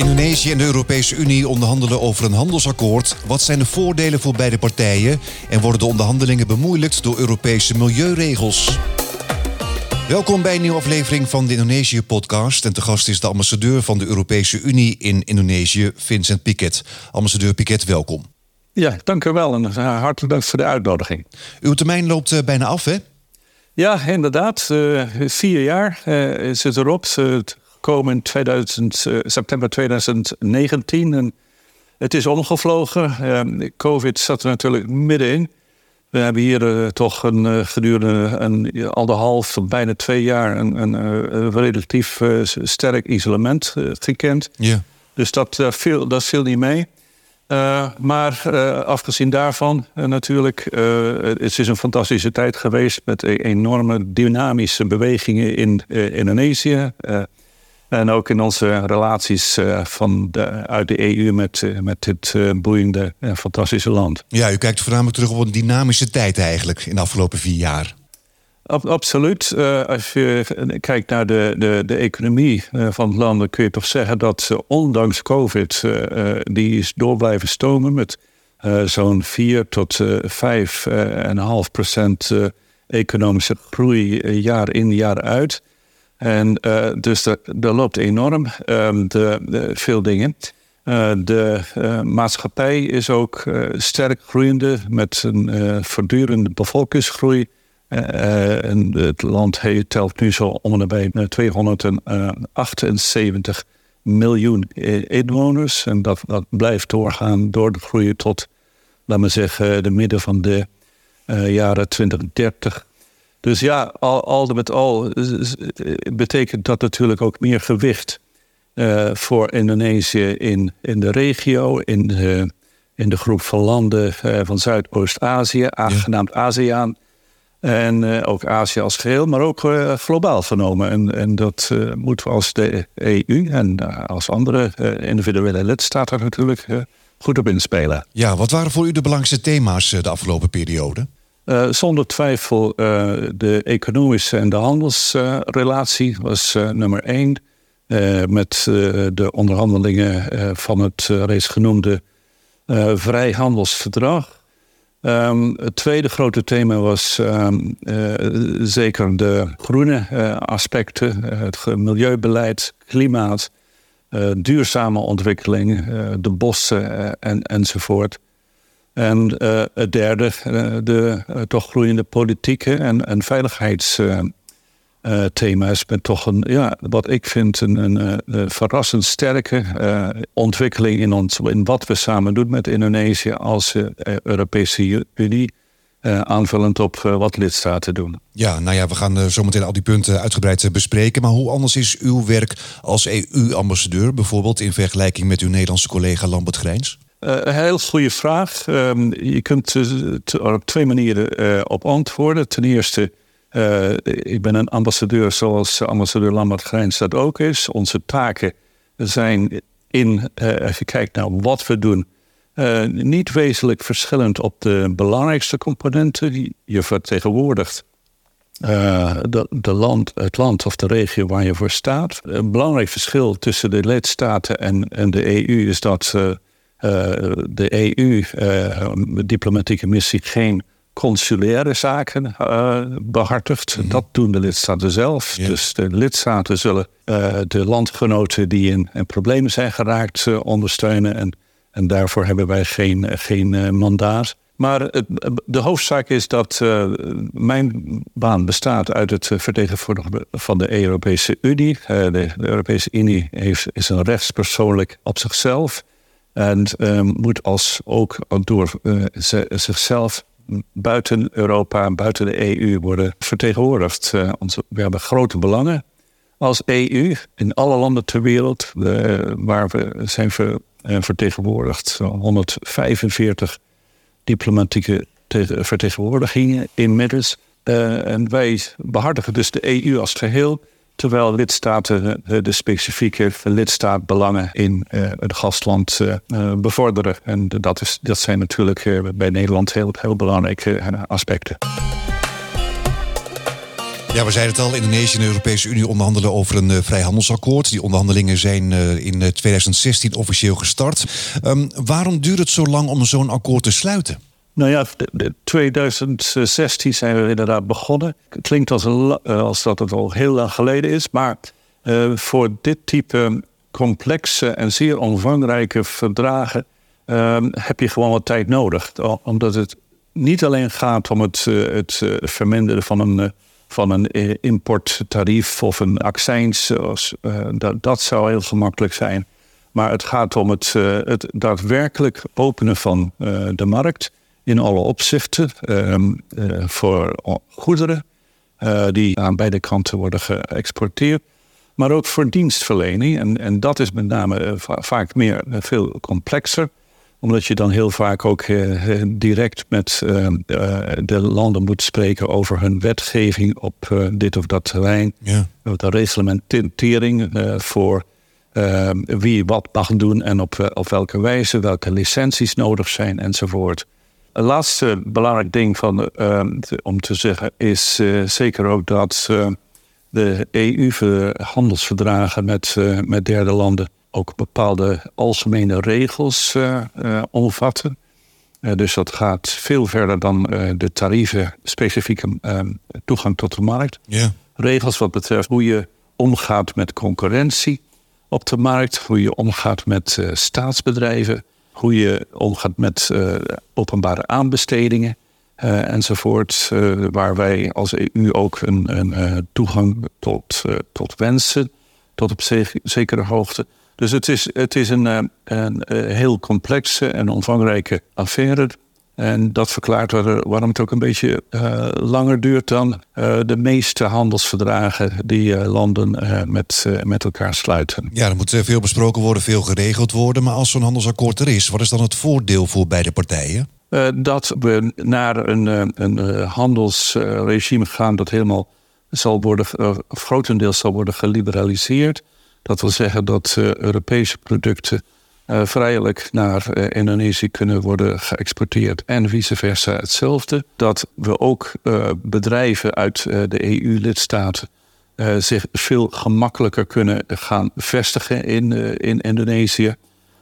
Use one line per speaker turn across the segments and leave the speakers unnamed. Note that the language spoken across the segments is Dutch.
Indonesië en de Europese Unie onderhandelen over een handelsakkoord. Wat zijn de voordelen voor beide partijen? En worden de onderhandelingen bemoeilijkt door Europese milieuregels? Welkom bij een nieuwe aflevering van de Indonesië-podcast. En te gast is de ambassadeur van de Europese Unie in Indonesië, Vincent Piquet. Ambassadeur Piquet, welkom.
Ja, dank u wel en hartelijk dank voor de uitnodiging.
Uw termijn loopt eh, bijna af, hè?
Ja, inderdaad. Uh, vier jaar uh, het erop. Het komen in 2000, september 2019. En het is omgevlogen. Covid zat er natuurlijk middenin. We hebben hier toch een, gedurende een anderhalf tot bijna twee jaar een, een relatief sterk isolement gekend.
Ja.
Dus dat, viel, dat viel niet mee. Uh, maar uh, afgezien daarvan uh, natuurlijk, het is een fantastische tijd geweest met enorme dynamische bewegingen in Indonesië. En ook in onze relaties van de, uit de EU met, met dit boeiende en fantastische land.
Ja, u kijkt voornamelijk terug op een dynamische tijd eigenlijk in de afgelopen vier jaar.
Absoluut. Uh, als je kijkt naar de, de, de economie van het land, dan kun je toch zeggen dat uh, ondanks COVID, die is door blijven stomen met zo'n 4 tot 5,5 procent economische groei jaar in jaar uit. En dus er loopt enorm um, de, de, veel dingen. de maatschappij is ook sterk groeiende met een voortdurende bevolkingsgroei. En het land telt nu zo om en bij 278 miljoen inwoners. En dat, blijft doorgaan, door de groeien tot, laten we zeggen, de midden van de jaren 2030. Dus ja, al, al met al betekent dat natuurlijk ook meer gewicht uh, voor Indonesië in, in de regio, in de, in de groep van landen van Zuidoost-Azië, aangenaamd ASEAN. En uh, ook Azië als geheel, maar ook uh, globaal genomen. En, en dat uh, moeten we als de EU en als andere individuele lidstaten natuurlijk goed op inspelen.
Ja, wat waren voor u de belangrijkste thema's de afgelopen periode?
Zonder twijfel de economische en de handelsrelatie was nummer één. met de onderhandelingen van het reeds genoemde vrijhandelsverdrag. Um, het tweede grote thema was uh, zeker de groene aspecten, het milieubeleid, klimaat, duurzame ontwikkeling, de bossen en, enzovoort. En het derde, de toch groeiende politieke en, en veiligheids uh, thema's met toch een, ja, wat ik vind, een, een, eh, verrassend sterke uh, ontwikkeling in, ons, in wat we samen doen met Indonesië als uh, Europese Unie. aanvullend op wat lidstaten doen.
Ja, nou ja, we gaan zometeen al die punten uitgebreid bespreken. Maar hoe anders is uw werk als EU-ambassadeur, bijvoorbeeld in vergelijking met uw Nederlandse collega Lambert Grijns?
Een heel goede vraag. Um, je kunt er op twee manieren op antwoorden. Ten eerste ik ben een ambassadeur zoals ambassadeur Lambert Grijns dat ook is. Onze taken zijn in, als je kijkt naar wat we doen, niet wezenlijk verschillend op de belangrijkste componenten. Je vertegenwoordigt de, de land, het land of de regio waar je voor staat. Een belangrijk verschil tussen de lidstaten en, en de EU is dat de EU, diplomatieke missie, geen consulaire zaken uh, behartigt. Mhm. Dat doen de lidstaten zelf. Dus de lidstaten zullen uh, de landgenoten die in, in problemen zijn geraakt uh, ondersteunen. En, en daarvoor hebben wij geen, geen mandaat. Maar het, de hoofdzaak is dat mijn baan bestaat uit het vertegenwoordigen van de Europese Unie. De, de, Europese Unie heeft, is een rechtspersoonlijk op zichzelf. En moet als ook door zichzelf buiten Europa en buiten de EU worden vertegenwoordigd. Uh, we hebben grote belangen als EU in alle landen ter wereld waar we zijn ver, vertegenwoordigd. 145 diplomatieke vertegenwoordigingen inmiddels. En wij behartigen dus de EU als geheel terwijl lidstaten de specifieke lidstaatbelangen in uh, het gastland bevorderen. En dat, is, dat zijn natuurlijk bij Nederland heel, heel belangrijke aspecten.
Ja, we zeiden het al. Indonesië en de Europese Unie onderhandelen over een vrijhandelsakkoord. Die onderhandelingen zijn in 2016 officieel gestart. Um, waarom duurt het zo lang om zo'n akkoord te sluiten?
Nou ja, in 2016 zijn we inderdaad begonnen. Klinkt als, een, als dat het al heel lang geleden is. Maar uh, voor dit type complexe en zeer omvangrijke verdragen uh, heb je gewoon wat tijd nodig. Omdat het niet alleen gaat om het, uh, het verminderen van een, van een importtarief of een accijns. dat, dat zou heel gemakkelijk zijn. Maar het gaat om het, het daadwerkelijk openen van de markt in alle opzichten ehm, voor goederen die aan beide kanten worden geëxporteerd maar ook voor dienstverlening. En, en dat is met name eh, vaak meer veel complexer omdat je dan heel vaak ook direct met de landen moet spreken over hun wetgeving op dit of dat terrein. Ja. De reglementering voor wie wat mag doen en op, op welke wijze, welke licenties nodig zijn enzovoort. Het laatste belangrijk ding van, om te zeggen is zeker ook dat de EU-handelsverdragen met, uh, met derde landen ook bepaalde algemene regels omvatten. dus dat gaat veel verder dan de tarieven, specifieke toegang tot de markt. Regels wat betreft hoe je omgaat met concurrentie op de markt, hoe je omgaat met staatsbedrijven, hoe je omgaat met openbare aanbestedingen. Uh, enzovoort. Uh, waar wij als EU ook een, een toegang tot, tot wensen, tot op zekere hoogte. Dus het is, het is een, een heel complexe en omvangrijke affaire. En dat verklaart waarom het ook een beetje langer duurt dan de meeste handelsverdragen die landen met, met elkaar sluiten.
Ja, er moet veel besproken worden, veel geregeld worden. Maar als zo'n handelsakkoord er is, wat is dan het voordeel voor beide partijen?
Dat we naar een, een handelsregime gaan dat helemaal zal worden, of grotendeels zal worden geliberaliseerd. Dat wil zeggen dat Europese producten vrijelijk naar Indonesië kunnen worden geëxporteerd en vice versa hetzelfde. Dat we ook bedrijven uit de EU-lidstaten zich veel gemakkelijker kunnen gaan vestigen in, in Indonesië.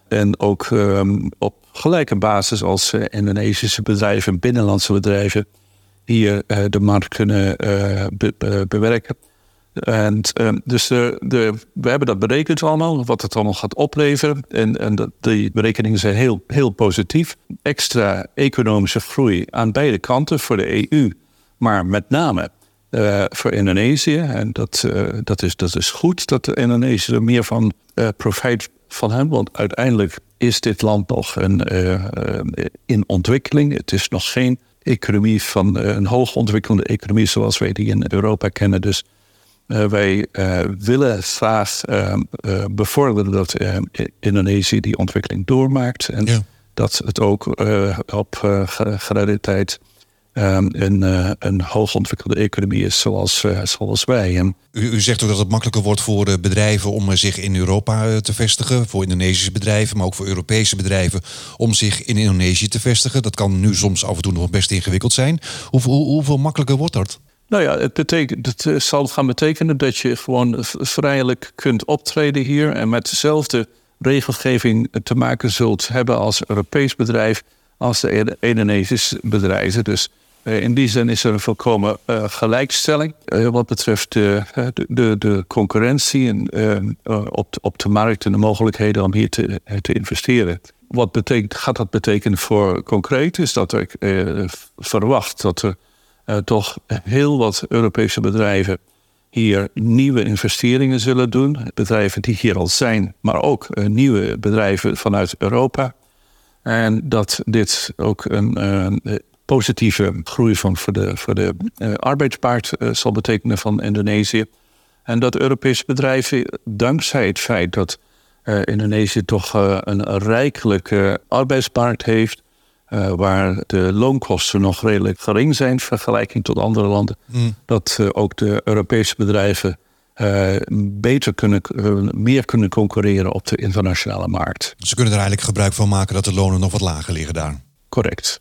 En ook um, op gelijke basis als Indonesische bedrijven, binnenlandse bedrijven, hier de markt kunnen be bewerken. En um, dus de, we hebben dat berekend allemaal, wat het allemaal gaat opleveren. En, en die berekeningen zijn heel, heel positief. Extra economische groei aan beide kanten voor de EU, maar met name uh, voor Indonesië. En dat, uh, dat, is, dat is goed dat de Indonesië er meer van uh, profijt van hem. Want uiteindelijk is dit land nog een, in ontwikkeling. Het is nog geen economie van een hoogontwikkelde economie zoals wij die in Europa kennen. Dus wij willen graag bevorderen dat Indonesië die ontwikkeling doormaakt. En ja. dat het ook op uh, tijd Ehm, een, een hoogontwikkelde economie is zoals, zoals wij.
En u, u, zegt ook dat het makkelijker wordt voor bedrijven om zich in Europa eh, te vestigen. Voor Indonesische bedrijven, maar ook voor Europese bedrijven om zich in Indonesië te vestigen. Dat kan nu soms af en toe nog best ingewikkeld zijn. Hoe, hoe, hoeveel makkelijker wordt dat?
Nou ja, het, betekent, het zal gaan betekenen dat je gewoon vrijelijk kunt optreden hier en met dezelfde regelgeving te maken zult hebben als Europees bedrijf als de Indonesische bedrijven. Dus eh, in die zin is er een volkomen uh, gelijkstelling wat betreft de, de, concurrentie en, op, de, op de markt en de mogelijkheden om hier te, te investeren. Wat betekent, gaat dat betekenen voor concreet? Is dat ik verwacht dat er toch heel wat Europese bedrijven hier nieuwe investeringen zullen doen. Bedrijven die hier al zijn, maar ook nieuwe bedrijven vanuit Europa. En dat dit ook een positieve groei van voor de, voor de arbeidsmarkt zal betekenen van Indonesië. En dat Europese bedrijven, dankzij het feit dat Indonesië toch een rijkelijke arbeidsmarkt heeft, waar de loonkosten nog redelijk gering zijn in vergelijking tot andere landen, mm. dat ook de Europese bedrijven beter kunnen, meer kunnen concurreren op de internationale markt.
Ze kunnen er eigenlijk gebruik van maken dat de lonen nog wat lager liggen daar.
Correct.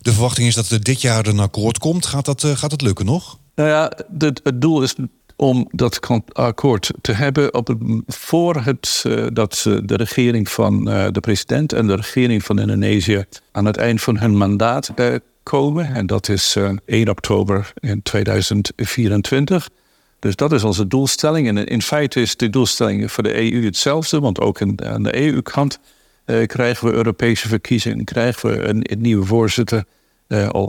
De verwachting is dat er dit jaar een akkoord komt. Gaat dat, gaat dat lukken nog?
Nou ja, het, het doel is om dat akkoord te hebben op voor het, uh, dat de regering van uh, de president en de regering van Indonesië aan het eind van hun mandaat uh, komen. En dat is 1 oktober in 2024. Dus dat is onze doelstelling. En in feite is de doelstelling voor de EU hetzelfde, want ook in, aan de EU-kant krijgen we Europese verkiezingen, krijgen we een, een nieuwe voorzitter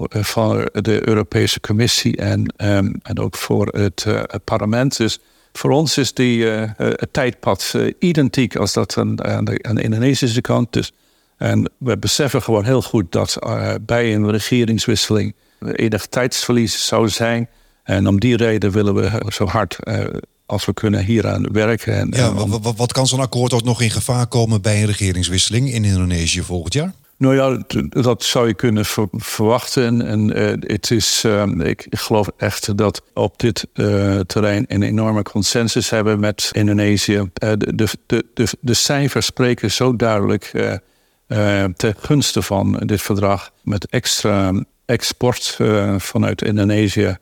van de Europese Commissie en, um, en ook voor het, uh, het, parlement. Dus voor ons is die, uh, het tijdpad identiek als dat aan, aan, de, aan, de, Indonesische kant. Dus, en we beseffen gewoon heel goed dat bij een regeringswisseling enig tijdsverlies zou zijn. En om die reden willen we zo hard als we kunnen hieraan werken. En,
ja, wat, wat kan zo'n akkoord ook nog in gevaar komen bij een regeringswisseling in Indonesië volgend jaar?
Nou ja, dat zou je kunnen verwachten. En uh, het is, uh, ik geloof echt dat op dit uh, terrein een enorme consensus hebben met Indonesië. de, de, de, de, cijfers spreken zo duidelijk ten gunste van dit verdrag. Met extra export vanuit Indonesië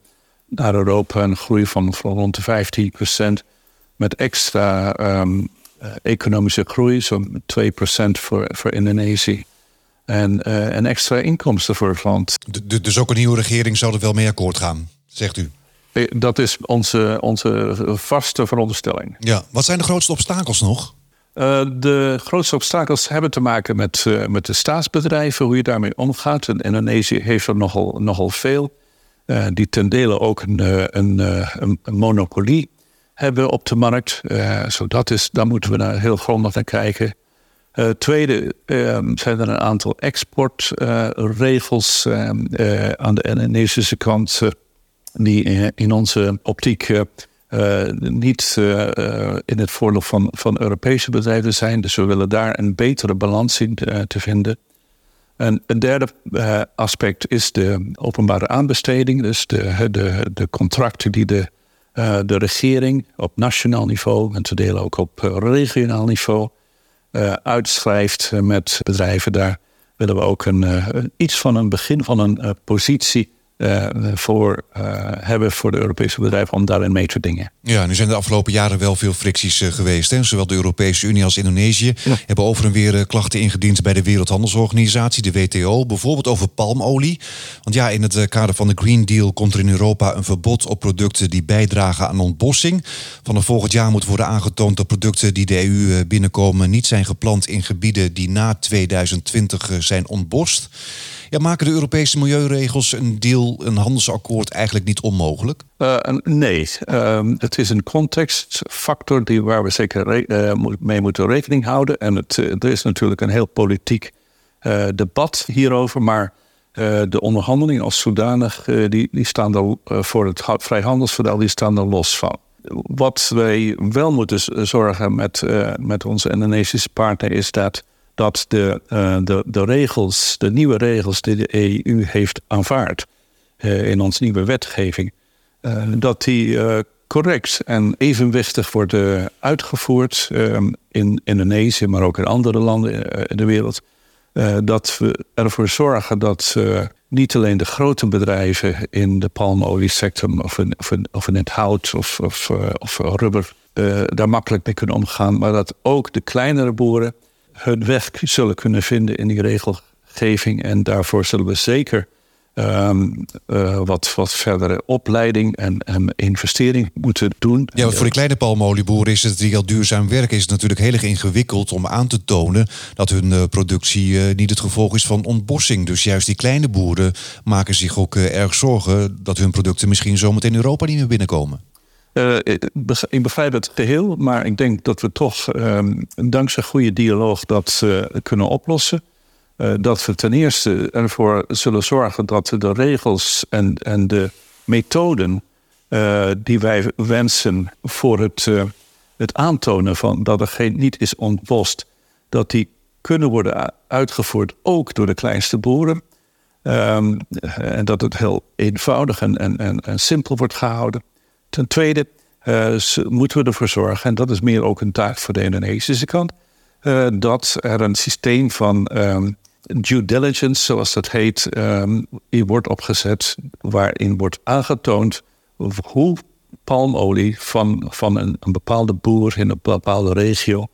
naar Europa, een groei van, rond de 15 procent. Met extra um, economische groei, zo'n 2 procent voor, voor Indonesië en, uh, en extra inkomsten voor het land.
dus ook een nieuwe regering zou er wel mee akkoord gaan, zegt u?
Eh, dat is onze, onze vaste veronderstelling.
Ja, wat zijn de grootste obstakels nog?
Uh, de grootste obstakels hebben te maken met, uh, met de staatsbedrijven, hoe je daarmee omgaat. En Indonesië heeft er nogal, nogal veel. Uh, die ten dele ook een, een, een, een monopolie hebben op de markt. zo dat is, daar moeten we naar heel grondig naar kijken. Uh, tweede ehm, zijn er een aantal exportregels uh, uh, aan de Indonesische kant die in onze optiek niet in het voordeel van, van Europese bedrijven zijn. Dus we willen daar een betere balans in te vinden. En een derde aspect is de openbare aanbesteding, dus de, de, de contracten die de, de regering op nationaal niveau en te delen ook op regionaal niveau uitschrijft met bedrijven. Daar willen we ook een, uh, iets van een begin van een uh, positie uh, voor uh, hebben voor de Europese bedrijven om daarin mee te dingen.
Ja, nu zijn de afgelopen jaren wel veel fricties uh, geweest. Hè? Zowel de Europese Unie als Indonesië ja. hebben over en weer klachten ingediend bij de Wereldhandelsorganisatie, de WTO, bijvoorbeeld over palmolie. Want ja, in het kader van de Green Deal komt er in Europa een verbod op producten die bijdragen aan ontbossing. Vanaf volgend jaar moet worden aangetoond dat producten die de EU binnenkomen niet zijn geplant in gebieden die na 2020 zijn ontbost. Ja, maken de Europese milieuregels een deal, een handelsakkoord eigenlijk niet onmogelijk?
Uh, nee, uh, het is een contextfactor die, waar we zeker uh, mee moeten rekening houden. En het, eh, er is natuurlijk een heel politiek debat hierover, maar de onderhandelingen als zodanig, die, die staan er voor het vrijhandelsverdrag, die staan er los van. Wat wij wel moeten zorgen met, met onze Indonesische partner is dat dat de, uh, de, de regels, de nieuwe regels die de EU heeft aanvaard uh, in onze nieuwe wetgeving, uh, dat die correct en evenwichtig worden uitgevoerd in Indonesië, maar ook in andere landen in de wereld. dat we ervoor zorgen dat niet alleen de grote bedrijven in de palmoliesector of of of in het hout of, of, of rubber daar makkelijk mee kunnen omgaan, maar dat ook de kleinere boeren hun weg zullen kunnen vinden in die regelgeving. En daarvoor zullen we zeker um, uh, wat, wat verdere opleiding en, en, investering moeten doen.
Ja, voor de kleine palmolieboeren is het die al duurzaam werken, is het natuurlijk heel erg ingewikkeld om aan te tonen dat hun uh, productie uh, niet het gevolg is van ontbossing. Dus juist die kleine boeren maken zich ook erg zorgen dat hun producten misschien zometeen Europa niet meer binnenkomen.
Uh, ik begrijp het geheel, maar ik denk dat we toch um, dankzij goede dialoog dat kunnen oplossen. Uh, dat we ten eerste ervoor zullen zorgen dat de regels en, en de methoden die wij wensen voor het, het aantonen van dat er geen, niet is ontbost, dat die kunnen worden uitgevoerd ook door de kleinste boeren. Um, en dat het heel eenvoudig en, en, en, en simpel wordt gehouden. Ten tweede uh, moeten we ervoor zorgen, en dat is meer ook een taak voor de Indonesische kant, uh, dat er een systeem van um, due diligence, zoals dat heet, um, wordt opgezet, waarin wordt aangetoond hoe palmolie van, van een, een bepaalde boer in een bepaalde regio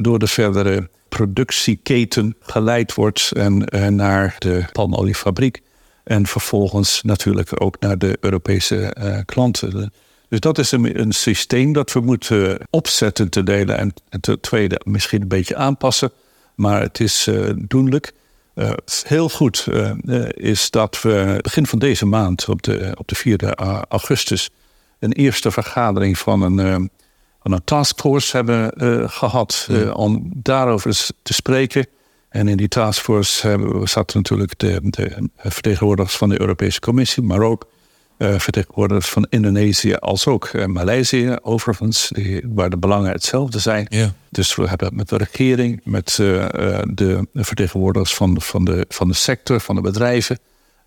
door de verdere productieketen geleid wordt en, naar de palmoliefabriek. En vervolgens natuurlijk ook naar de Europese klanten. Dus dat is een, een, systeem dat we moeten opzetten te delen. En, en ten tweede misschien een beetje aanpassen. Maar het is uh, doenlijk. Uh, heel goed uh, is dat we begin van deze maand, op de, op de 4 augustus, een eerste vergadering van een, van een taskforce hebben gehad om daarover te spreken. En in die taskforce hebben, zaten natuurlijk de, de vertegenwoordigers van de Europese Commissie, maar ook uh, vertegenwoordigers van Indonesië als ook uh, Maleisië, overigens, die, waar de belangen hetzelfde zijn. Dus we hebben met de regering, met uh, de vertegenwoordigers van, van, de, van de sector, van de bedrijven.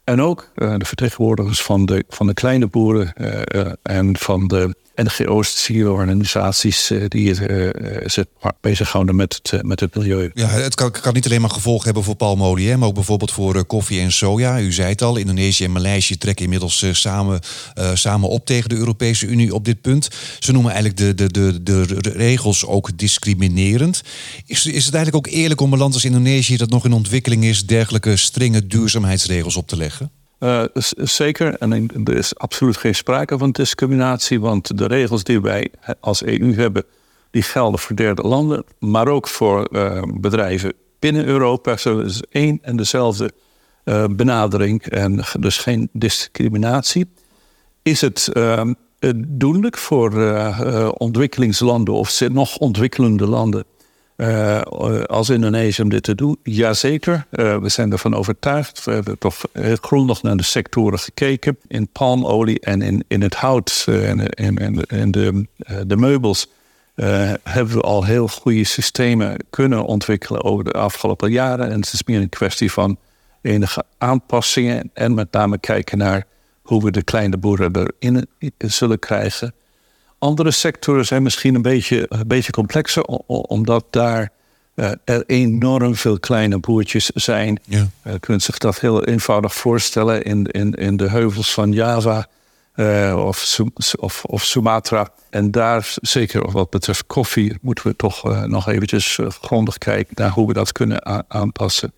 En ook de vertegenwoordigers van de, van de kleine boeren en van de NGO's, organisaties uh, die uh, zich bezighouden met het, met het milieu.
Ja, het kan, niet alleen maar gevolgen hebben voor palmolie, maar ook bijvoorbeeld voor koffie en soja. U zei het al, Indonesië en Maleisië trekken inmiddels samen, samen op tegen de Europese Unie op dit punt. Ze noemen eigenlijk de, de, de, de regels ook discriminerend. Is, is het eigenlijk ook eerlijk om een land als Indonesië, dat nog in ontwikkeling is, dergelijke strenge duurzaamheidsregels op te leggen?
Uh, zeker, en er is absoluut geen sprake van discriminatie, want de regels die wij als EU hebben, die gelden voor derde landen, maar ook voor uh, bedrijven binnen Europa. Zo is één en dezelfde uh, benadering en dus geen discriminatie. Is het doenlijk voor ontwikkelingslanden of nog ontwikkelende landen uh, als Indonesië om dit te doen? Jazeker, uh, we zijn ervan overtuigd. We hebben toch grondig naar de sectoren gekeken. In palmolie en in, in het hout uh, en, en de, de meubels hebben we al heel goede systemen kunnen ontwikkelen over de afgelopen jaren. En het is meer een kwestie van enige aanpassingen en met name kijken naar hoe we de kleine boeren erin zullen krijgen. Andere sectoren zijn misschien een beetje, een beetje complexer, omdat daar uh, er enorm veel kleine boertjes zijn. Ja. Uh, je kunt zich dat heel eenvoudig voorstellen in, in, in de heuvels van Java uh, of, of, of, Sumatra. En daar, zeker wat betreft koffie, moeten we toch nog eventjes grondig kijken naar hoe we dat kunnen aanpassen.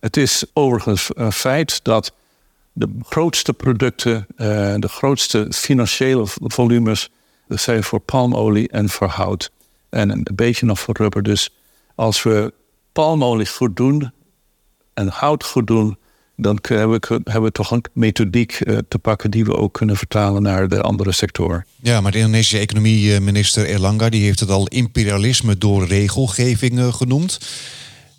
Het is overigens een feit dat de grootste producten, de grootste financiële volumes dat zijn voor palmolie en voor hout. En een beetje nog voor rubber. Dus als we palmolie goed doen en hout goed doen, dan hebben we, hebben toch een methodiek eh, te pakken die we ook kunnen vertalen naar de andere sector.
Ja, maar de Indonesische economie-minister Erlangga die heeft het al imperialisme door regelgeving eh, genoemd.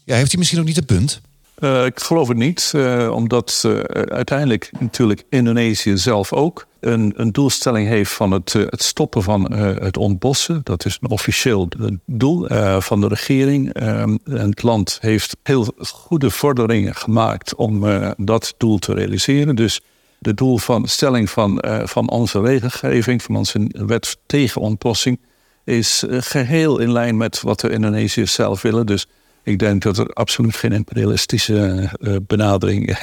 Ja, heeft hij misschien ook niet een punt?
Uh, ik geloof het niet, uh, omdat uh, uiteindelijk natuurlijk Indonesië zelf ook een, een doelstelling heeft van het, het stoppen van het ontbossen. Dat is een officieel doel van de regering. Ehm, en het land heeft heel goede vorderingen gemaakt om dat doel te realiseren. Dus de doel van stelling van, van onze regelgeving, van onze wet tegen ontbossing, is geheel in lijn met wat de Indonesiërs zelf willen. Dus ik denk dat er absoluut geen imperialistische uh, benadering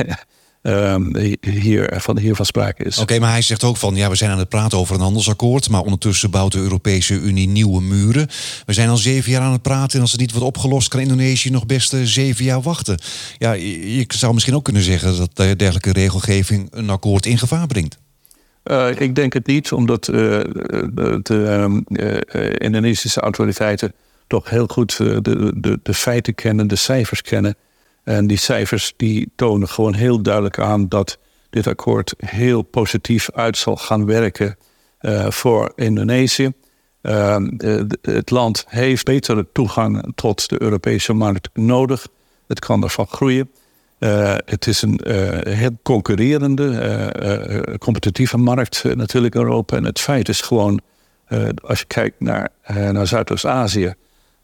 uh, hier, van, hier van sprake is.
Oké, maar hij zegt ook van ja, we zijn aan het praten over een handelsakkoord, maar ondertussen bouwt de Europese Unie nieuwe muren. We zijn al zeven jaar aan het praten en als het niet wordt opgelost, kan Indonesië nog best zeven jaar wachten. Ja, je zou misschien ook kunnen zeggen dat dergelijke regelgeving een akkoord in gevaar brengt.
Uh, ik denk het niet, omdat de ehm, Indonesische autoriteiten toch heel goed eh, de, de, de feiten kennen, de cijfers kennen. En die cijfers die tonen gewoon heel duidelijk aan dat dit akkoord heel positief uit zal gaan werken uh, voor Indonesië. Uh, het land heeft betere toegang tot de Europese markt nodig. Het kan ervan groeien. Uh, het is een heel concurrerende, competitieve markt natuurlijk Europa. En het feit is gewoon, als je kijkt naar, naar Zuidoost-Azië,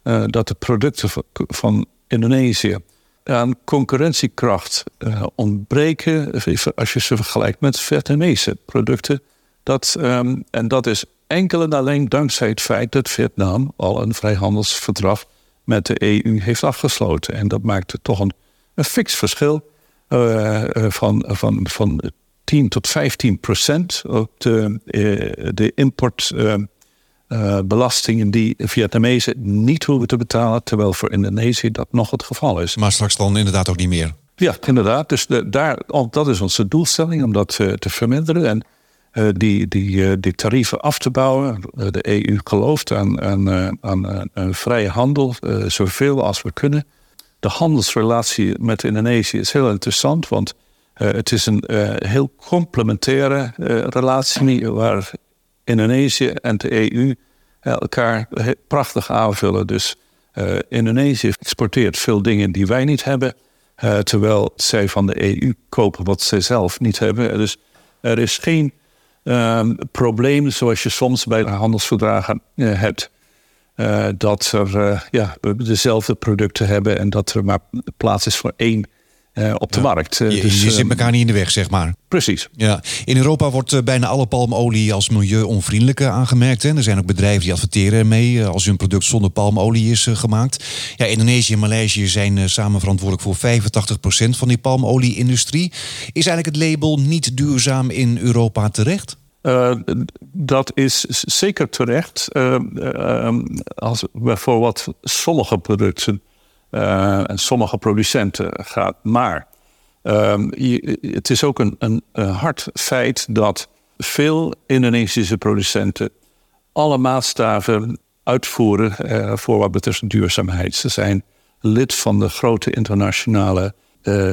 uh, dat de producten van, Indonesië aan concurrentiekracht uh, ontbreken als je ze vergelijkt met Vietnamese producten. Dat, um, en dat is enkel en alleen dankzij het feit dat Vietnam al een vrijhandelsverdrag met de EU heeft afgesloten. En dat maakt toch een, een fix verschil uh, van, van, van 10 tot 15 procent op de, de importbelastingen die Vietnamezen niet hoeven te betalen, terwijl voor Indonesië dat nog het geval is.
Maar straks dan inderdaad ook niet meer.
Ja, inderdaad. Dus de, daar, dat is onze doelstelling om dat te verminderen. En uh, die, die, die tarieven af te bouwen. De EU gelooft aan, aan, aan vrije handel, zoveel als we kunnen. De handelsrelatie met Indonesië is heel interessant, want het is een heel complementaire relatie waar Indonesië en de EU elkaar prachtig aanvullen. Dus Indonesië exporteert veel dingen die wij niet hebben, terwijl zij van de EU kopen wat zij zelf niet hebben. Dus er is geen um, probleem zoals je soms bij handelsverdragen hebt. Dat er ja, dezelfde producten hebben en dat er maar plaats is voor één uh, op de markt.
je, dus, je zit ehm, elkaar niet in de weg, zeg maar.
Precies.
Ja. In Europa wordt bijna alle palmolie als milieu-onvriendelijk aangemerkt. Hè? Er zijn ook bedrijven die adverteren ermee als hun product zonder palmolie is gemaakt. Ja, Indonesië en Maleisië zijn samen verantwoordelijk voor 85% van die palmolie-industrie. Is eigenlijk het label niet duurzaam in Europa terecht?
Uh, dat is zeker terecht. Uh, uh, als voor wat sommige producten en sommige producenten gaat. Maar je, het is ook een, een, hard feit dat veel Indonesische producenten alle maatstaven uitvoeren voor wat betreft duurzaamheid. Ze zijn lid van de grote internationale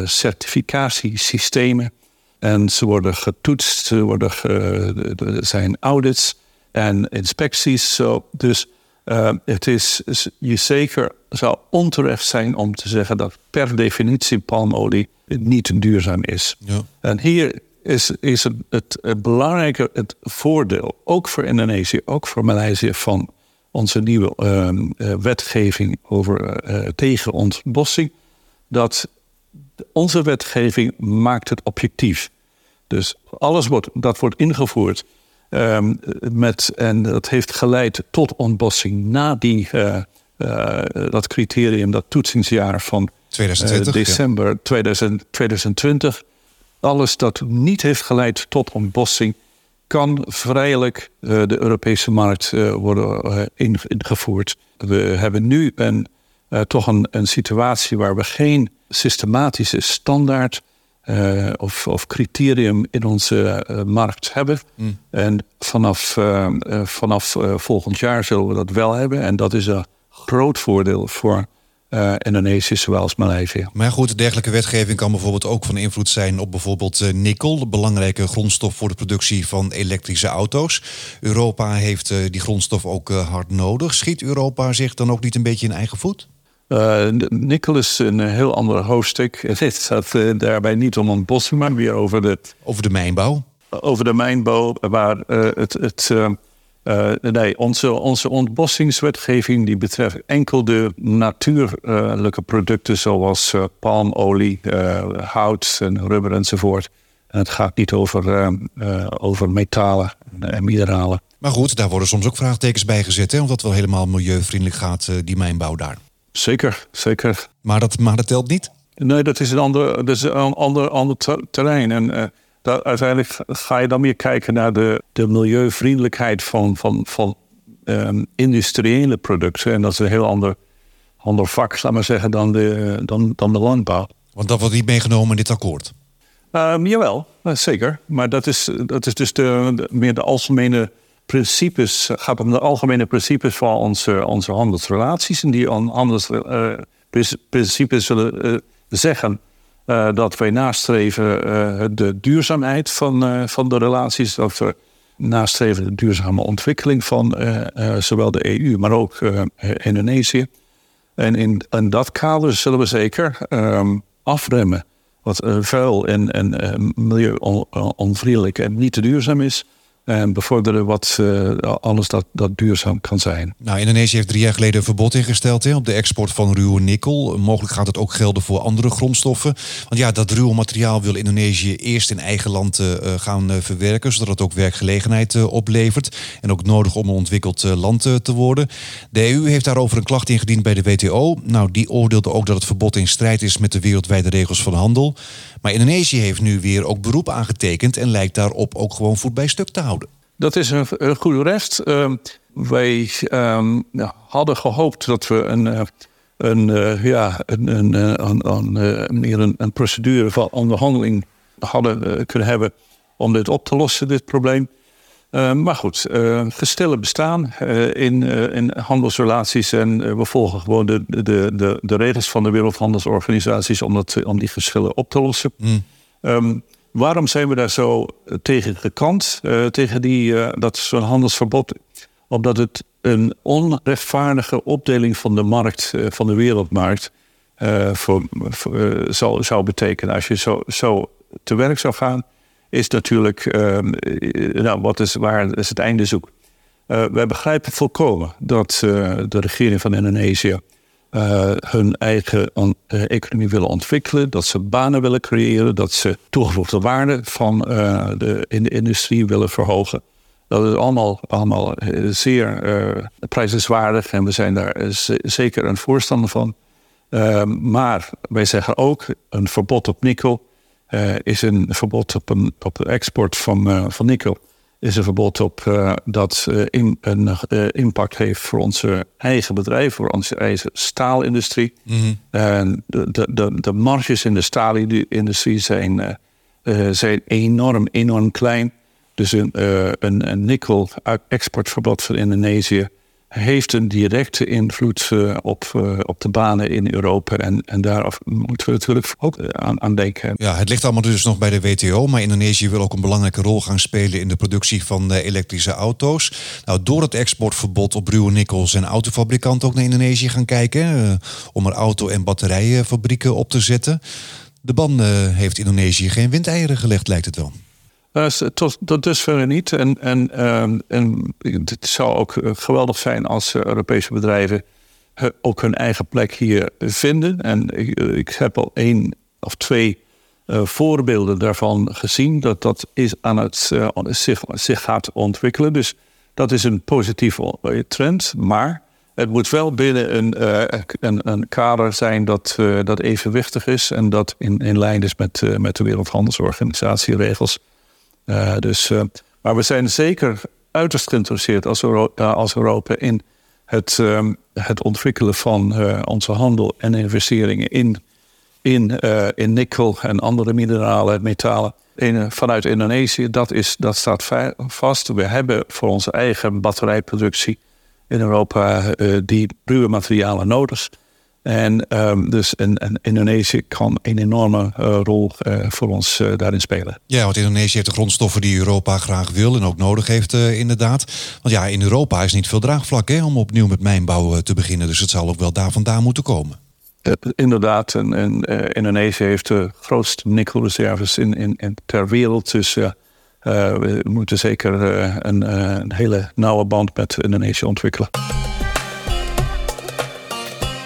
certificatiesystemen. En ze worden getoetst, ze worden er zijn audits en inspecties. Dus uh, het is, je zeker zou onterecht zijn om te zeggen dat per definitie palmolie niet duurzaam is. Ja. En hier is, is het, het, belangrijke het voordeel, ook voor Indonesië, ook voor Maleisië, van onze nieuwe uh, wetgeving over uh, tegen ontbossing, dat onze wetgeving maakt het objectief. Dus alles wordt, dat wordt ingevoerd. Um, met, en dat heeft geleid tot ontbossing na die, uh, uh, dat criterium, dat toetsingsjaar van
2020,
uh, december ja. 2000, 2020. Alles dat niet heeft geleid tot ontbossing, kan vrijelijk de Europese markt worden ingevoerd. We hebben nu een, toch een, een situatie waar we geen systematische standaard uh, of, of, criterium in onze uh, markt hebben. Mm. En vanaf, uh, vanaf volgend jaar zullen we dat wel hebben. En dat is een groot voordeel voor Indonesië, zowel als Maleisië.
Maar goed, dergelijke wetgeving kan bijvoorbeeld ook van invloed zijn op bijvoorbeeld nikkel, de belangrijke grondstof voor de productie van elektrische auto's. Europa heeft die grondstof ook hard nodig. Schiet Europa zich dan ook niet een beetje in eigen voet?
Uh, nikkel is een heel ander hoofdstuk. Het gaat uh, daarbij niet om ontbossing, maar weer over de...
Over de mijnbouw?
Over de mijnbouw, waar uh, het... het nee, onze, onze ontbossingswetgeving die betreft enkel de natuurlijke producten zoals palmolie, hout en rubber enzovoort. En het gaat niet over, over metalen en mineralen.
Maar goed, daar worden soms ook vraagtekens bij gezet, hè, wel helemaal milieuvriendelijk gaat, die mijnbouw daar.
Zeker, zeker.
Maar dat, maar dat telt niet?
Nee, dat is een ander, dat is een ander, ander terrein. En uh, dat, uiteindelijk ga je dan meer kijken naar de, de milieuvriendelijkheid van, van, van um, industriële producten. En dat is een heel ander, ander vak, laat maar zeggen, dan de, dan, dan de landbouw.
Want dat wordt niet meegenomen in dit akkoord?
Um, jawel, zeker. Maar dat is, dat is dus de, de meer de algemene principes, gaat om de algemene principes van onze, onze handelsrelaties. En die handelsprincipes uh, zullen uh, zeggen uh, dat wij nastreven de duurzaamheid van, van de relaties. Dat we nastreven de duurzame ontwikkeling van zowel de EU, maar ook Indonesië. En in, in dat kader zullen we zeker um, afremmen wat vuil en, en milieu onvriendelijk en niet te duurzaam is en bevorderen wat uh, alles dat, dat duurzaam kan zijn.
Nou, Indonesië heeft drie jaar geleden een verbod ingesteld hè, op de export van ruwe nikkel. Mogelijk gaat het ook gelden voor andere grondstoffen. Want ja, dat ruwe materiaal wil Indonesië eerst in eigen land uh, gaan uh, verwerken, zodat het ook werkgelegenheid oplevert. En ook nodig om een ontwikkeld land te worden. De EU heeft daarover een klacht ingediend bij de WTO. Nou, die oordeelde ook dat het verbod in strijd is met de wereldwijde regels van handel. Maar Indonesië heeft nu weer ook beroep aangetekend en lijkt daarop ook gewoon voet bij stuk te houden.
Dat is een, een goede rest. Uh, wij um, hadden gehoopt dat we een, eh, een, uh, ja, een, een, een, een, meer een, een procedure van onderhandeling hadden kunnen hebben om dit op te lossen, dit probleem. Uh, maar goed, uh, gestellen bestaan uh, in, in handelsrelaties en we volgen gewoon de, de, de, de regels van de wereldhandelsorganisaties om, dat, om die geschillen op te lossen. Mm. Um, Waarom zijn we daar zo eh, tegen gekant, tegen die, dat zo'n handelsverbod? Omdat het een onrechtvaardige opdeling van de markt, van de wereldmarkt, voor, voor, zou, zou betekenen. Als je zo, zo te werk zou gaan, is natuurlijk, ehm, nou, wat is, waar is het einde zoek? wij begrijpen volkomen dat de regering van Indonesië hun eigen economie willen ontwikkelen, dat ze banen willen creëren, dat ze toegevoegde waarde van de, in de industrie willen verhogen. Dat is allemaal, allemaal zeer prijzenswaardig en we zijn daar zeker een voorstander van. Ehm, maar wij zeggen ook, een verbod op nikkel is een verbod op, een, op de export van, van nikkel is een verbod op uh, dat in, een impact heeft voor onze eigen bedrijf, voor onze eigen staalindustrie. Mm -hmm. De, de, de marges in de staalindustrie zijn, zijn enorm, enorm klein. Dus een, een, een nikkel-exportverbod van Indonesië heeft een directe invloed uh, op, uh, op de banen in Europa. En, en daar moeten we natuurlijk ook uh, aan, denken.
Ja, het ligt allemaal dus nog bij de WTO. Maar Indonesië wil ook een belangrijke rol gaan spelen in de productie van elektrische auto's. Nou, door het exportverbod op ruwe nikkel zijn autofabrikanten ook naar Indonesië gaan kijken. om er auto- en batterijenfabrieken op te zetten. De ban heeft Indonesië geen windeieren gelegd, lijkt het wel.
Uh, tot, tot dusver niet. En, en, uh, en het zou ook eh, geweldig zijn als Europese bedrijven ook hun eigen plek hier vinden. En ik, ik heb al één of twee voorbeelden daarvan gezien. Dat dat is aan het, zich, zich gaat ontwikkelen. Dus dat is een positieve trend. Maar het moet wel binnen een, een, een, kader zijn dat, dat evenwichtig is. En dat in, in lijn is met, met de Wereldhandelsorganisatie regels. Uh, dus, uh, maar we zijn zeker uiterst geïnteresseerd als, uh, als Europa in het, um, het ontwikkelen van onze handel en investeringen in, in, in nikkel en andere mineralen, metalen vanuit Indonesië. Dat, is, dat staat vast. We hebben voor onze eigen batterijproductie in Europa die ruwe materialen nodig. En um, dus en, en Indonesië kan een enorme uh, rol uh, voor ons uh, daarin spelen.
Ja, want Indonesië heeft de grondstoffen die Europa graag wil en ook nodig heeft, inderdaad. Want ja, in Europa is niet veel draagvlak hè, om opnieuw met mijnbouw te beginnen. Dus het zal ook wel daar vandaan moeten komen.
inderdaad, en, en Indonesië heeft de grootste nikkelreserves in, in, in ter wereld. Dus we moeten zeker een, een hele nauwe band met Indonesië ontwikkelen.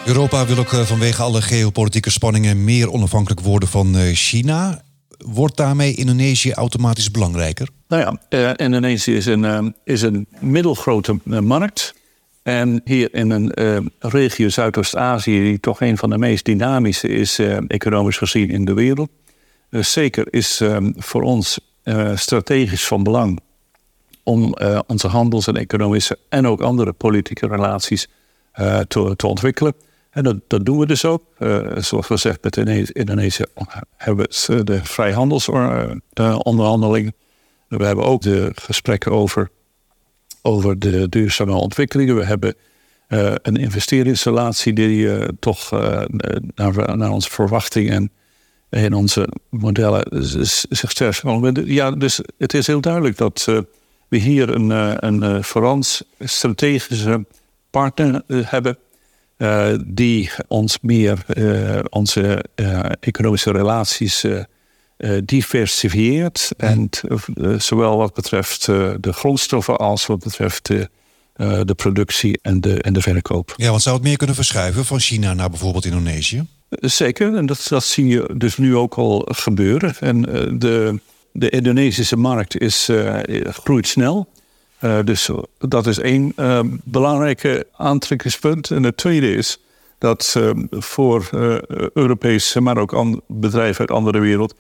Europa wil ook eh, vanwege alle geopolitieke spanningen meer onafhankelijk worden van eh, China. Wordt daarmee Indonesië automatisch belangrijker?
Nou ja, uh, Indonesië is een, is een middelgrote markt. En hier in een regio Zuidoost-Azië, die toch een van de meest dynamische is, economisch gezien in de wereld. zeker is voor ons strategisch van belang om onze handels- en economische en ook andere politieke relaties te ontwikkelen. En dat, doen we dus ook. Uh, zoals gezegd, met Indonesië hebben we de vrijhandelsonderhandelingen. We hebben ook de gesprekken over, over de duurzame ontwikkelingen. We hebben uh, een investeringsrelatie die uh, toch naar, naar, onze verwachting en in onze modellen zich sterk Ja, dus het is heel duidelijk dat we hier een, een Frans strategische partner hebben uh, die ons meer uh, onze uh, economische relaties diversifieert. En zowel wat betreft de grondstoffen als wat betreft de, de productie en de, en de verkoop.
Ja, want zou het meer kunnen verschuiven van China naar bijvoorbeeld Indonesië?
Zeker, en dat, dat zie je dus nu ook al gebeuren. En de, de Indonesische markt is, groeit snel. Uh, dus dat is één uh, belangrijke aantrekkingspunt. En het tweede is dat uh, voor Europese, maar ook bedrijven uit andere wereld,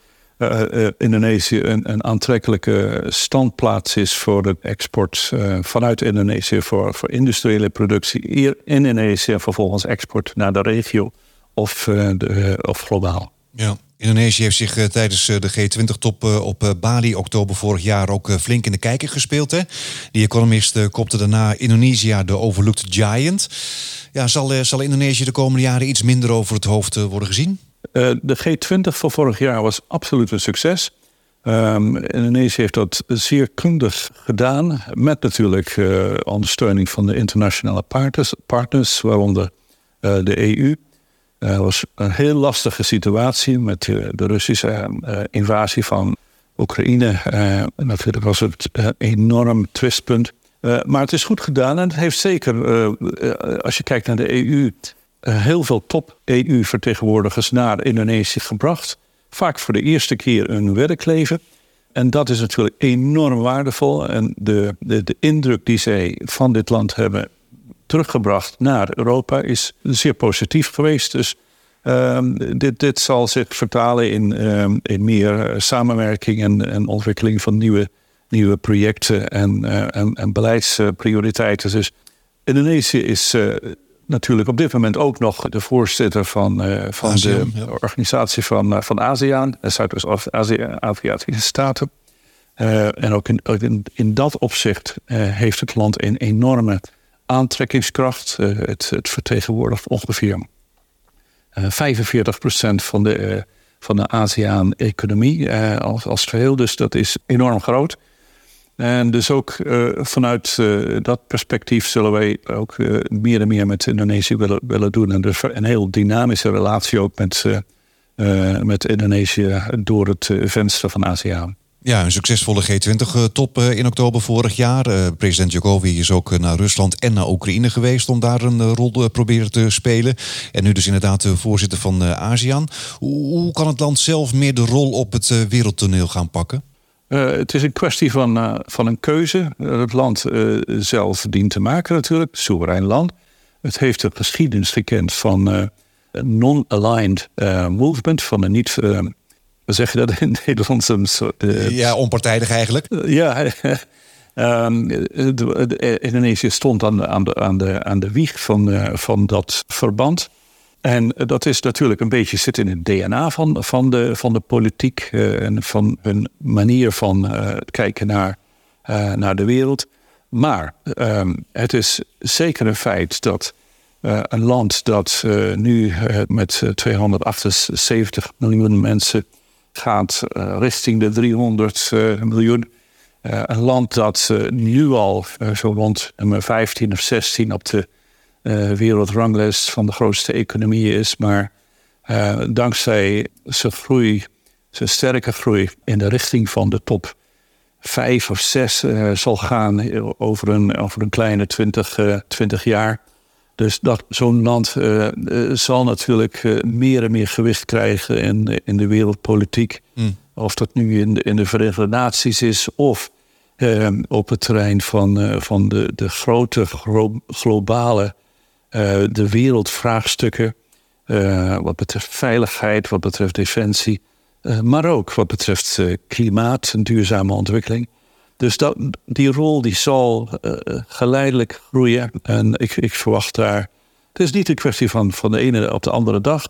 Indonesië een, een, aantrekkelijke standplaats is voor de export vanuit Indonesië voor, voor industriële productie hier in Indonesië en vervolgens export naar de regio of, de, of globaal.
Ja. Indonesië heeft zich eh, tijdens eh, de G20-top eh, op Bali oktober vorig jaar ook flink in de kijker gespeeld. Hè? Die economist kopte daarna Indonesië de overlooked giant. Ja, zal, zal Indonesië de komende jaren iets minder over het hoofd worden gezien?
de G20 van vorig jaar was absoluut een succes. Um, Indonesië heeft dat zeer kundig gedaan. Met natuurlijk ondersteuning van de internationale partners, partners waaronder de EU. Het was een heel lastige situatie met de Russische eh, invasie van Oekraïne. Natuurlijk was het een enorm twistpunt. Maar het is goed gedaan en het heeft zeker, als je kijkt naar de EU, heel veel top-EU-vertegenwoordigers naar Indonesië gebracht. Vaak voor de eerste keer hun werkleven. En dat is natuurlijk enorm waardevol. En de, de, de indruk die zij van dit land hebben teruggebracht naar Europa is zeer positief geweest. Dus um, dit, dit zal zich vertalen in, um, in meer eh, samenwerking en, en ontwikkeling van nieuwe, nieuwe projecten en, uh, en, en, beleidsprioriteiten. Dus Indonesië is uh, natuurlijk op dit moment ook nog de voorzitter van, uh, van ASEAN, de ja. organisatie van, van ASEAN, Zuidoost-Aziatische Staten. en ook in, in, in dat opzicht heeft het land een enorme aantrekkingskracht. Uh, het, het, vertegenwoordigt ongeveer uh, eh, 45% van de, uh, van de ASEAN-economie als, als geheel. Dus dat is enorm groot. En dus ook vanuit dat perspectief zullen wij ook meer en meer met Indonesië willen, willen doen. En dus een heel dynamische relatie ook met, met Indonesië door het venster van ASEAN.
Ja, een succesvolle G20-top eh, in oktober vorig jaar. Eh, president Jokowi is ook naar Rusland en naar Oekraïne geweest om daar een eh, rol proberen te spelen. En nu dus inderdaad de voorzitter van ASEAN. Hoe kan het land zelf meer de rol op het wereldtoneel gaan pakken?
het is een kwestie van, van een keuze. het land zelf dient te maken natuurlijk, soeverein land. Het heeft een geschiedenis gekend van een non-aligned movement, van een niet hoe zeg je dat in Nederlands?
Uh, ja, onpartijdig eigenlijk.
ja, um, Indonesië stond aan de, aan de, aan de, aan de wieg van, uh, van dat verband. En dat is natuurlijk een beetje zit in het DNA van, van, de, van de politiek uh, en van hun manier van kijken naar, naar de wereld. Maar um, het is zeker een feit dat een land dat nu met 278 miljoen mensen gaat uh, richting de 300 uh, miljoen. Uh, een land dat nu al zo rond nummer 15 of 16 op de wereldranglijst van de grootste economieën is. Maar dankzij zijn groei, zijn sterke groei in de richting van de top 5 of 6 zal gaan over een, over een kleine 20, 20 jaar. Dus dat, zo'n land uh, zal natuurlijk uh, meer en meer gewicht krijgen in, in de wereldpolitiek. Mm. Of dat nu in de, in de Verenigde Naties is of op het terrein van, van de, de grote gro globale de wereldvraagstukken. wat betreft veiligheid, wat betreft defensie. maar ook wat betreft klimaat en duurzame ontwikkeling. Dus dat, die rol die zal uh, geleidelijk groeien. En ik, ik verwacht daar. Het is niet een kwestie van, van de ene op de andere dag.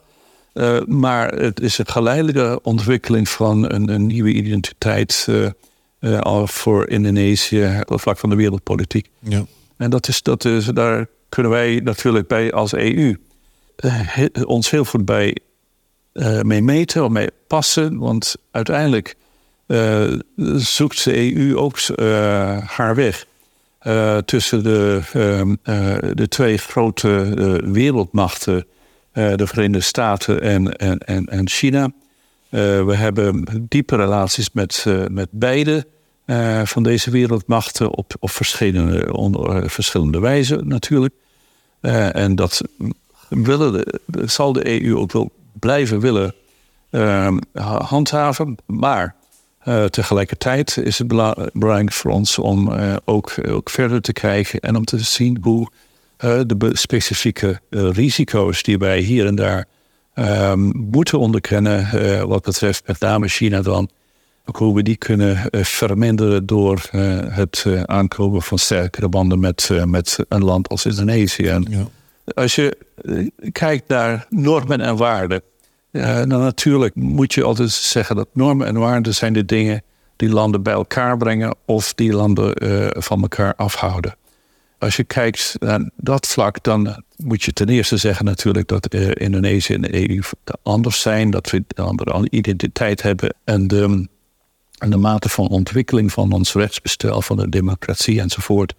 Uh, maar het is een geleidelijke ontwikkeling van een, een nieuwe identiteit. Uh, voor Indonesië op vlak van de wereldpolitiek. Ja. En dat is, dat is, daar kunnen wij natuurlijk bij als EU ons heel goed bij mee meten of mee passen. Want uiteindelijk uh, zoekt de EU ook uh, haar weg uh, tussen de, ehm, de twee grote wereldmachten, de Verenigde Staten en, en, en China. we hebben diepe relaties met, met beide van deze wereldmachten op, op verschillende, onder, verschillende wijzen natuurlijk. en dat willen de, zal de EU ook wel blijven willen handhaven. Maar uh, tegelijkertijd is het belangrijk voor ons om uh, ook, ook verder te kijken en om te zien hoe uh, de specifieke risico's die wij hier en daar ehm, moeten onderkennen, wat betreft met name China dan, ook hoe we die kunnen verminderen door het aankomen van sterkere banden met, met een land als Indonesië. En ja. Als je kijkt naar normen en waarden, nou, natuurlijk moet je altijd zeggen dat normen en waarden zijn de dingen die landen bij elkaar brengen of die landen uh, van elkaar afhouden. Als je kijkt naar dat vlak, dan moet je ten eerste zeggen natuurlijk dat uh, Indonesië en de EU anders zijn, dat we een andere identiteit hebben en de, en de mate van ontwikkeling van ons rechtsbestel, van de democratie enzovoort,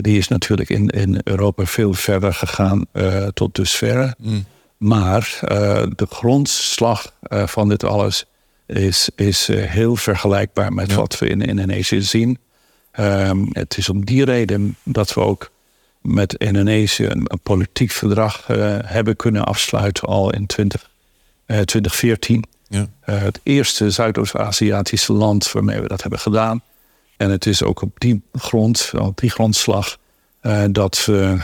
die is natuurlijk in, in Europa veel verder gegaan tot dusverre. Mm. Maar uh, de grondslag uh, van dit alles is, is uh, heel vergelijkbaar met ja. wat we in Indonesië zien. Um, het is om die reden dat we ook met Indonesië een, een politiek verdrag hebben kunnen afsluiten al in 20, 2014. Ja. het eerste Zuidoost-Aziatische land waarmee we dat hebben gedaan. En het is ook op die grond, op die grondslag, dat we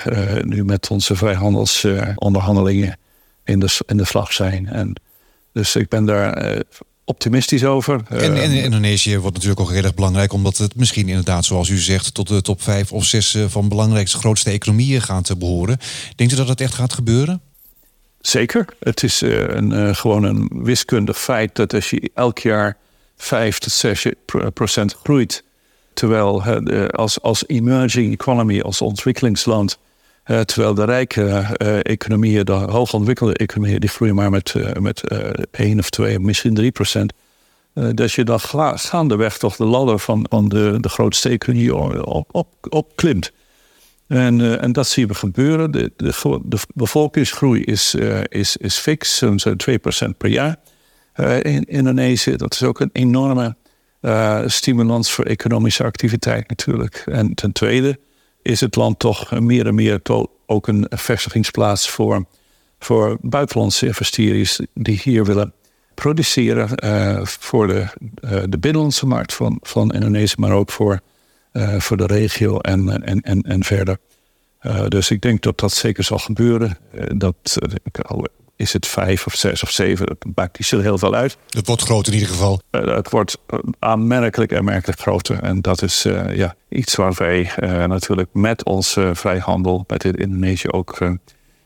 nu met onze vrijhandelsonderhandelingen in de, in de slag zijn. En dus ik ben daar uh, optimistisch over.
En, en uh, Indonesië wordt natuurlijk ook heel erg belangrijk, omdat het misschien inderdaad, zoals u zegt, tot de top 5 of 6 eh, van belangrijkste grootste economieën gaat behoren. Denkt u dat het echt gaat gebeuren?
Zeker. Het is een, gewoon een wiskundig feit dat als je elk jaar 5 tot 6 procent groeit, terwijl als, als emerging economy, als ontwikkelingsland, uh, terwijl de rijke uh, economieën, de hoogontwikkelde economieën, die groeien maar met, uh, met 1 of 2, misschien 3 procent. dat je dan gaandeweg toch de ladder van, van de, de grootste economie op, op, op klimt. En, en dat zien we gebeuren. De, de, de bevolkingsgroei is, is, is fix, zo'n 2% per jaar. in Indonesië, dat is ook een enorme stimulans voor economische activiteit natuurlijk. En ten tweede is het land toch meer en meer ook een vestigingsplaats voor, voor buitenlandse investeerders die hier willen produceren uh, voor de, uh, de binnenlandse markt van, van Indonesië, maar ook voor, uh, voor de regio en, en, en, en verder. dus ik denk dat dat zeker zal gebeuren. dat, is het vijf of zes of zeven. Dat maakt niet zo heel veel uit.
Het wordt groter in ieder geval.
Uh, het wordt eh, aanmerkelijk en merkelijk groter. En dat is uh, ja, iets waar wij uh, natuurlijk met onze vrijhandel, met Indonesië ook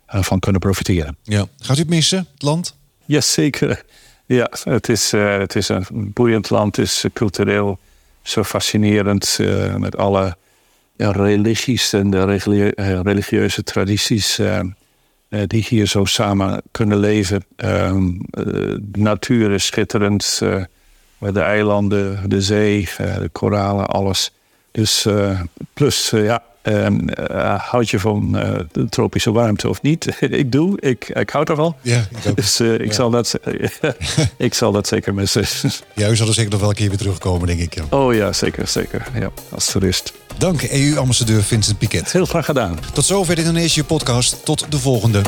van kunnen profiteren.
Ja. Gaat u het missen, het land?
Jazeker. Ja, het is, het is een boeiend land. Het is cultureel zo fascinerend met alle religies en de religieuze tradities. Eh, die hier zo samen kunnen leven. Ehm, eh, de natuur is schitterend. Uh, de eilanden, de zee, de koralen, alles. Dus plus, ja, um, houd je van de tropische warmte of niet? ik doe, ik, ik houd ervan. Ja, ik dus ik, zal dat, ik zal dat zeker missen.
ja, u zal er zeker nog wel een keer weer terugkomen, denk ik. Ja.
Oh ja, zeker, zeker. Ja, als toerist.
Dank EU-ambassadeur Vincent Piquet.
Heel graag gedaan.
Tot zover de Indonesië-podcast. Tot de volgende.